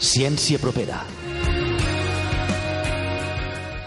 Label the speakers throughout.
Speaker 1: Ciència propera.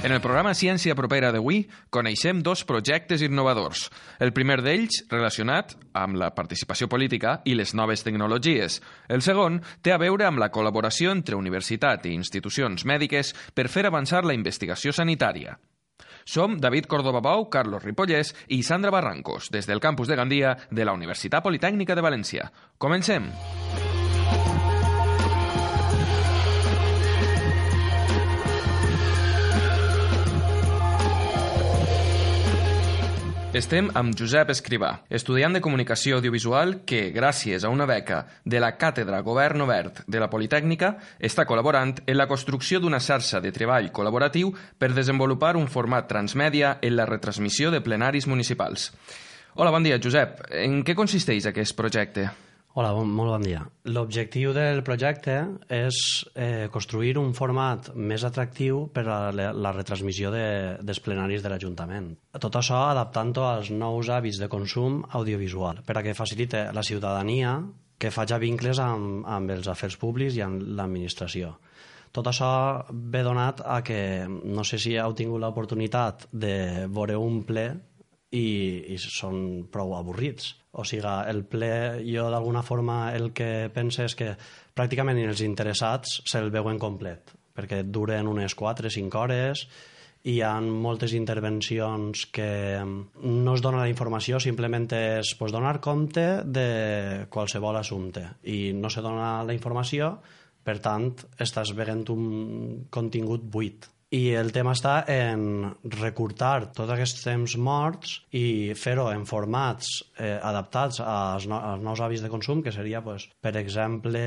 Speaker 2: En el programa Ciència propera d'avui coneixem dos projectes innovadors. El primer d'ells relacionat amb la participació política i les noves tecnologies. El segon té a veure amb la col·laboració entre universitat i institucions mèdiques per fer avançar la investigació sanitària. Som David Córdoba Bou, Carlos Ripollès i Sandra Barrancos, des del campus de Gandia de la Universitat Politècnica de València. Comencem! Estem amb Josep Escrivà, estudiant de comunicació audiovisual que, gràcies a una beca de la Càtedra Govern Obert de la Politècnica, està col·laborant en la construcció d'una xarxa de treball col·laboratiu per desenvolupar un format transmèdia en la retransmissió de plenaris municipals. Hola, bon dia, Josep. En què consisteix aquest projecte?
Speaker 3: Hola, bon, molt bon dia. L'objectiu del projecte és eh, construir un format més atractiu per a la, la retransmissió de, dels plenaris de l'Ajuntament. Tot això adaptant-ho als nous hàbits de consum audiovisual, per a que facilite la ciutadania que faci vincles amb, amb els afers públics i amb l'administració. Tot això ve donat a que no sé si heu tingut l'oportunitat de veure un ple i, i són prou avorrits o sigui, el ple, jo d'alguna forma el que pense és que pràcticament els interessats se'l veuen complet, perquè duren unes 4-5 hores i hi ha moltes intervencions que no es dona la informació, simplement és pues, donar compte de qualsevol assumpte. I no se dona la informació, per tant, estàs veient un contingut buit i el tema està en recurtar tots aquests temps morts i fer-ho en formats eh, adaptats als, no, als nous hàbits de consum, que seria, pues, per exemple,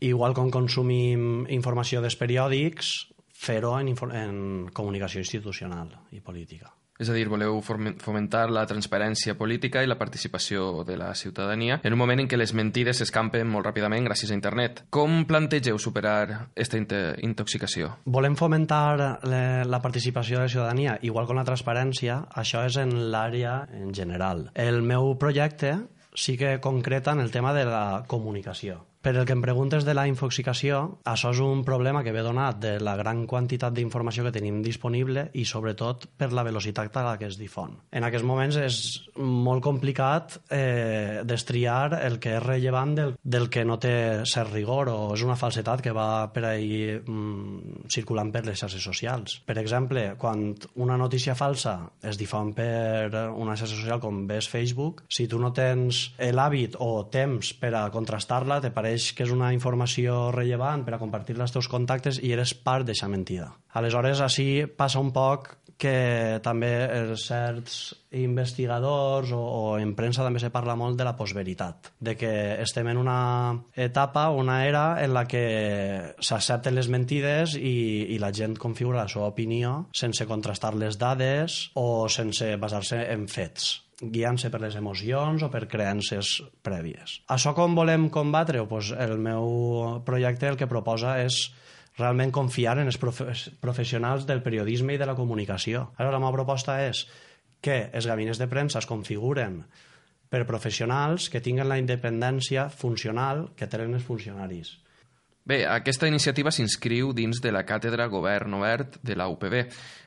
Speaker 3: igual com consumim informació dels periòdics, fer-ho en, en comunicació institucional i política.
Speaker 2: És a dir, voleu fomentar la transparència política i la participació de la ciutadania en un moment en què les mentides s'escampen molt ràpidament gràcies a internet. Com plantegeu superar aquesta intoxicació?
Speaker 3: Volem fomentar la participació de la ciutadania, igual com la transparència, això és en l'àrea en general. El meu projecte sí que concreta en el tema de la comunicació. Per el que em preguntes de la infoxicació, això és un problema que ve donat de la gran quantitat d'informació que tenim disponible i sobretot per la velocitat a la que es difon. En aquests moments és molt complicat eh, destriar el que és rellevant del, del que no té cert rigor o és una falsetat que va per ahir mm, circulant per les xarxes socials. Per exemple, quan una notícia falsa es difon per una xarxa social com ves Facebook, si tu no tens l'hàbit o temps per a contrastar-la, te pareix que és una informació rellevant per a compartir-la als teus contactes i eres part d'aquesta mentida. Aleshores, així passa un poc que també certs investigadors o, o en premsa també se parla molt de la postveritat, de que estem en una etapa, una era en la que s'accepten les mentides i, i la gent configura la seva opinió sense contrastar les dades o sense basar-se en fets guiant-se per les emocions o per creences prèvies. Això com volem combatre-ho? Pues el meu projecte el que proposa és realment confiar en els profe professionals del periodisme i de la comunicació. Ara, la meva proposta és que els gabinets de premsa es configuren per professionals que tinguen la independència funcional que tenen els funcionaris.
Speaker 2: Bé, aquesta iniciativa s'inscriu dins de la Càtedra Govern Obert de la UPB.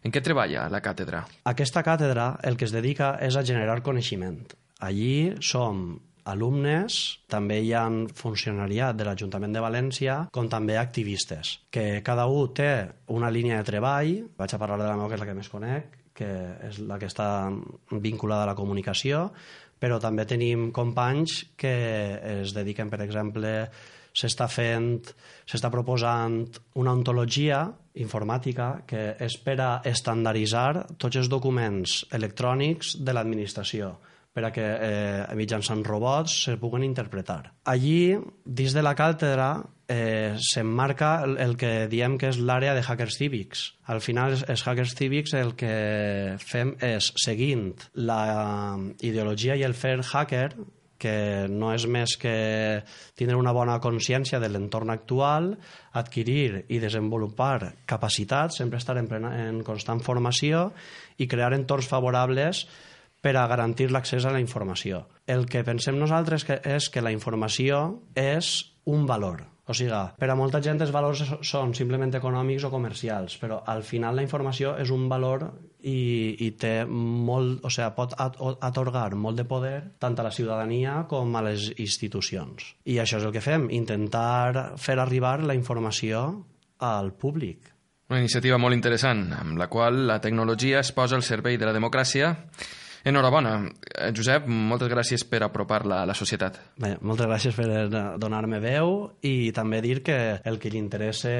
Speaker 2: En què treballa la càtedra?
Speaker 3: Aquesta càtedra el que es dedica és a generar coneixement. Allí som alumnes, també hi ha funcionariat de l'Ajuntament de València, com també activistes, que cada un té una línia de treball, vaig a parlar de la meva, que és la que més conec, que és la que està vinculada a la comunicació, però també tenim companys que es dediquen, per exemple, s'està fent, s'està proposant una ontologia informàtica que és per a estandarditzar tots els documents electrònics de l'administració per a que eh, mitjançant robots se puguen interpretar. Allí, dins de la càtedra, eh, s'emmarca el, el que diem que és l'àrea de hackers cívics. Al final, els, hackers cívics el que fem és, seguint la ideologia i el fer hacker, que no és més que tindre una bona consciència de l'entorn actual, adquirir i desenvolupar capacitats, sempre estar en, en constant formació i crear entorns favorables per a garantir l'accés a la informació. El que pensem nosaltres que és que la informació és un valor. O sigui, per a molta gent els valors són simplement econòmics o comercials, però al final la informació és un valor i, i té molt, o sigui, pot atorgar molt de poder tant a la ciutadania com a les institucions. I això és el que fem, intentar fer arribar la informació al públic.
Speaker 2: Una iniciativa molt interessant, amb la qual la tecnologia es posa al servei de la democràcia Enhorabona. Eh, Josep, moltes gràcies per apropar-la a la societat.
Speaker 3: Bé, moltes gràcies per donar-me veu i també dir que el que li interessa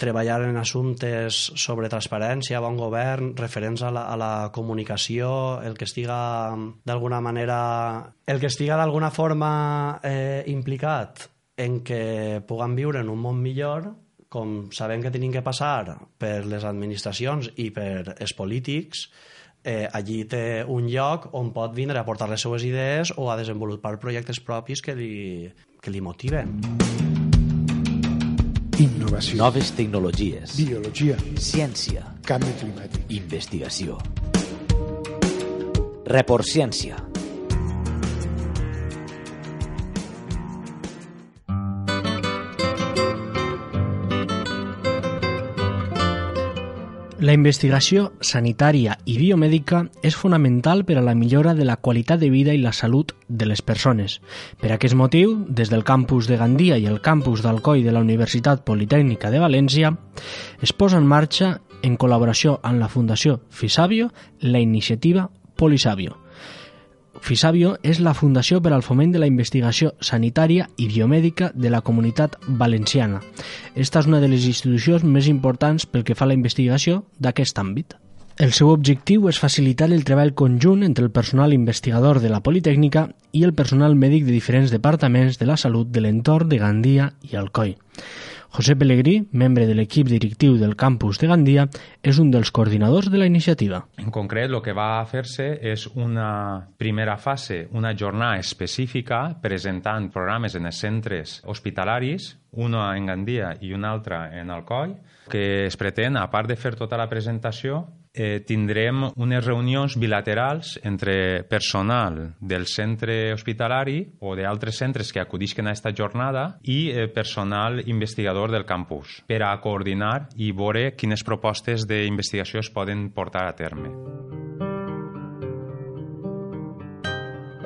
Speaker 3: treballar en assumptes sobre transparència, bon govern, referents a la, a la comunicació, el que estiga d'alguna manera el que estiga d'alguna forma eh, implicat en que puguem viure en un món millor, com sabem que tenim que passar per les administracions i per els polítics, eh, allí té un lloc on pot vindre a portar les seues idees o a desenvolupar projectes propis que li, que li motiven.
Speaker 1: Innovació.
Speaker 4: Noves tecnologies.
Speaker 1: Biologia.
Speaker 4: Ciència.
Speaker 1: Canvi climàtic.
Speaker 4: Investigació. Report Ciència
Speaker 5: La investigació sanitària i biomèdica és fonamental per a la millora de la qualitat de vida i la salut de les persones. Per aquest motiu, des del campus de Gandia i el campus d'Alcoi de la Universitat Politècnica de València, es posa en marxa, en col·laboració amb la Fundació Fisabio, la iniciativa Polisabio, FISABIO és la Fundació per al Foment de la Investigació Sanitària i Biomèdica de la Comunitat Valenciana. Esta és una de les institucions més importants pel que fa a la investigació d'aquest àmbit. El seu objectiu és facilitar el treball conjunt entre el personal investigador de la Politècnica i el personal mèdic de diferents departaments de la salut de l'entorn de Gandia i Alcoi. José Pellegrí, membre de l'equip directiu del campus de Gandia, és un dels coordinadors de la iniciativa.
Speaker 6: En concret, el que va fer-se és una primera fase, una jornada específica presentant programes en els centres hospitalaris, una en Gandia i una altra en Alcoi, que es pretén, a part de fer tota la presentació, eh, tindrem unes reunions bilaterals entre personal del centre hospitalari o d'altres centres que acudisquen a aquesta jornada i eh, personal investigador del campus per a coordinar i veure quines propostes d'investigació es poden portar a terme.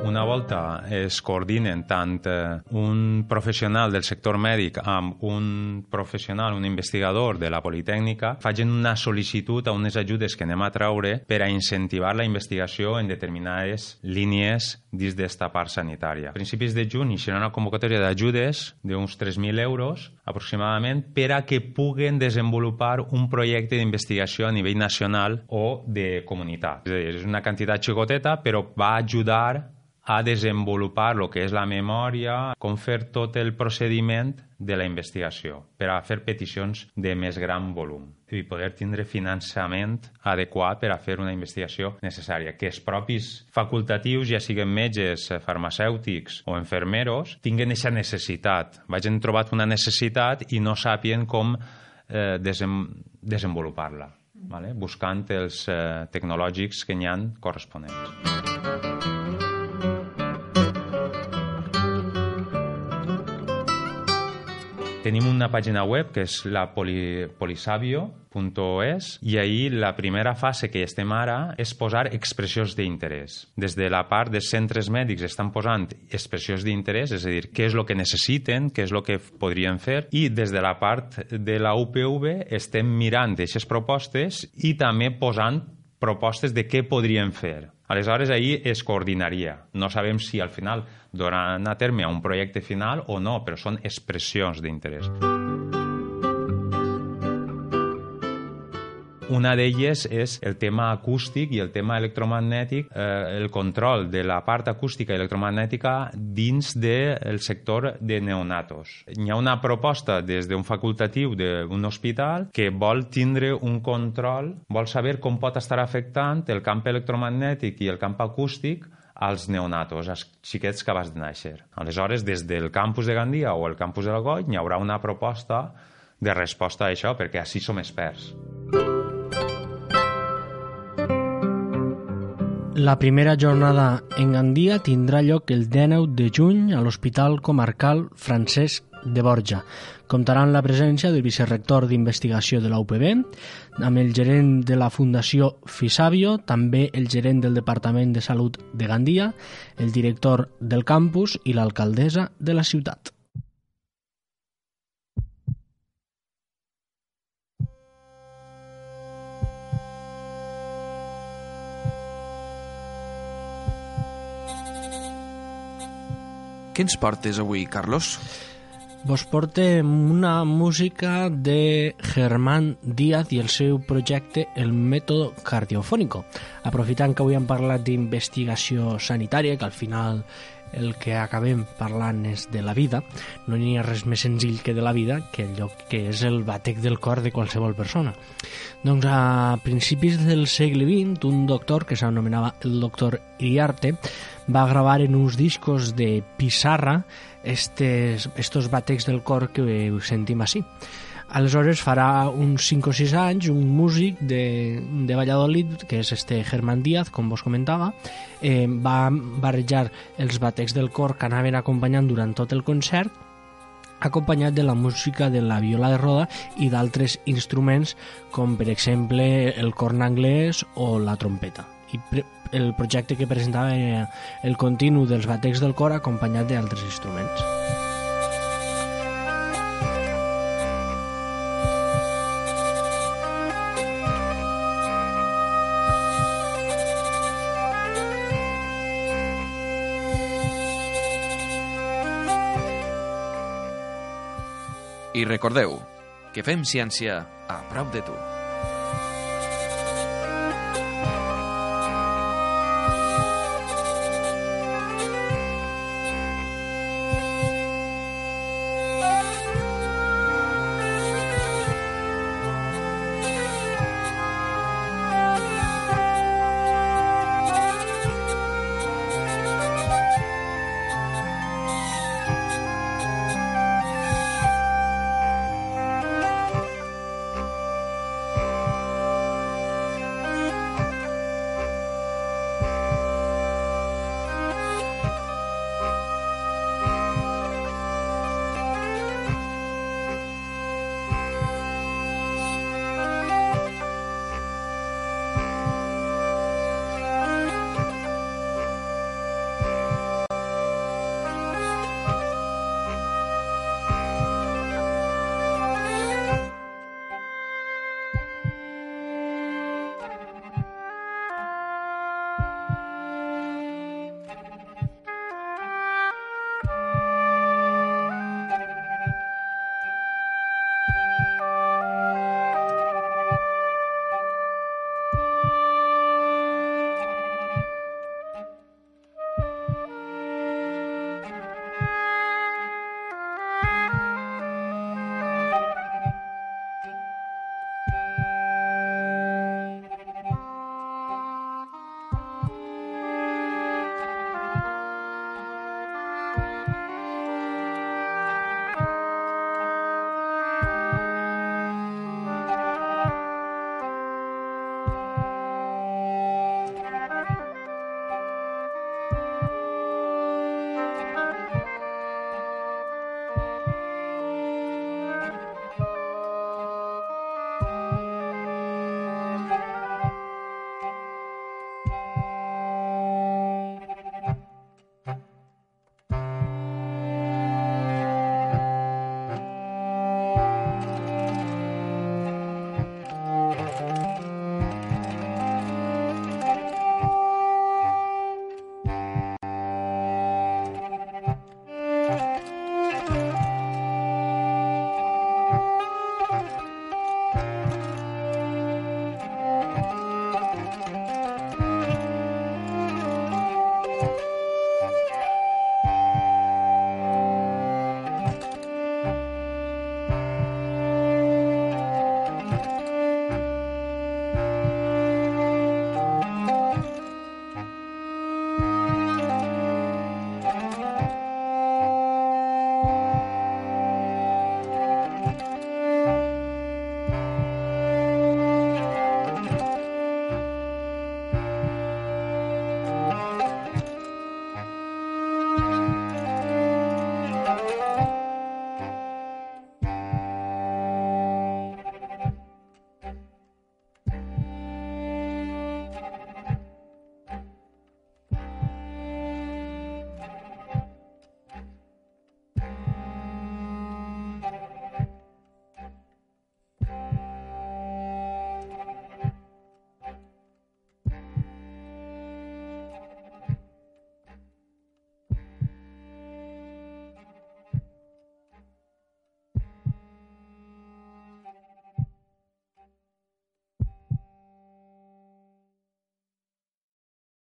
Speaker 6: Una volta es coordinen tant eh, un professional del sector mèdic amb un professional, un investigador de la Politècnica, facin una sol·licitud a unes ajudes que anem a traure per a incentivar la investigació en determinades línies dins d'esta part sanitària. A principis de juny serà una convocatòria d'ajudes d'uns 3.000 euros aproximadament per a que puguen desenvolupar un projecte d'investigació a nivell nacional o de comunitat. És, dir, és una quantitat xicoteta, però va ajudar a desenvolupar el que és la memòria, com fer tot el procediment de la investigació per a fer peticions de més gran volum i poder tindre finançament adequat per a fer una investigació necessària. Que els propis facultatius, ja siguin metges, farmacèutics o enfermeros, tinguen aquesta necessitat. Vagin trobat una necessitat i no sàpien com eh, desem desenvolupar-la, vale? buscant els eh, tecnològics que n'hi han corresponents. Tenim una pàgina web que és la poli, polisabio.es i ahir la primera fase que estem ara és posar expressions d'interès. Des de la part dels centres mèdics estan posant expressions d'interès, és a dir, què és el que necessiten, què és el que podrien fer, i des de la part de la UPV estem mirant aquestes propostes i també posant propostes de què podrien fer. Aleshores, ahir es coordinaria. No sabem si al final duran a terme un projecte final o no, però són expressions d'interès. Una d'elles és el tema acústic i el tema electromagnètic, eh, el control de la part acústica i electromagnètica dins del sector de neonatos. Hi ha una proposta des d'un facultatiu d'un hospital que vol tindre un control, vol saber com pot estar afectant el camp electromagnètic i el camp acústic als neonatos, als xiquets que vas de néixer. Aleshores, des del campus de Gandia o el campus de la Goll, hi haurà una proposta de resposta a això, perquè així som experts.
Speaker 5: La primera jornada en Gandia tindrà lloc el 19 de juny a l'Hospital Comarcal Francesc de Borja. Comptaran la presència del vicerrector d'investigació de la amb el gerent de la Fundació Fisabio, també el gerent del Departament de Salut de Gandia, el director del campus i l'alcaldessa de la ciutat.
Speaker 2: Què ens portes avui, Carlos?
Speaker 5: Vos portem una música de Germán Díaz i el seu projecte El Método Cardiofónico. Aprofitant que avui hem parlat d'investigació sanitària, que al final el que acabem parlant és de la vida, no n'hi ha res més senzill que de la vida que allò que és el batec del cor de qualsevol persona. Doncs a principis del segle XX, un doctor que s'anomenava el doctor Iriarte va gravar en uns discos de pissarra estos batecs del cor que sentim així. Aleshores farà uns 5 o 6 anys un músic de, de Valladolid, que és este Germán Díaz, com vos comentava, eh, va barrejar els batecs del cor que anaven acompanyant durant tot el concert acompanyat de la música de la viola de roda i d'altres instruments com per exemple el corn anglès o la trompeta. I el projecte que presentava era el continu dels batecs del cor acompanyat d'altres instruments.
Speaker 2: I recordeu que fem ciència a prop de tu.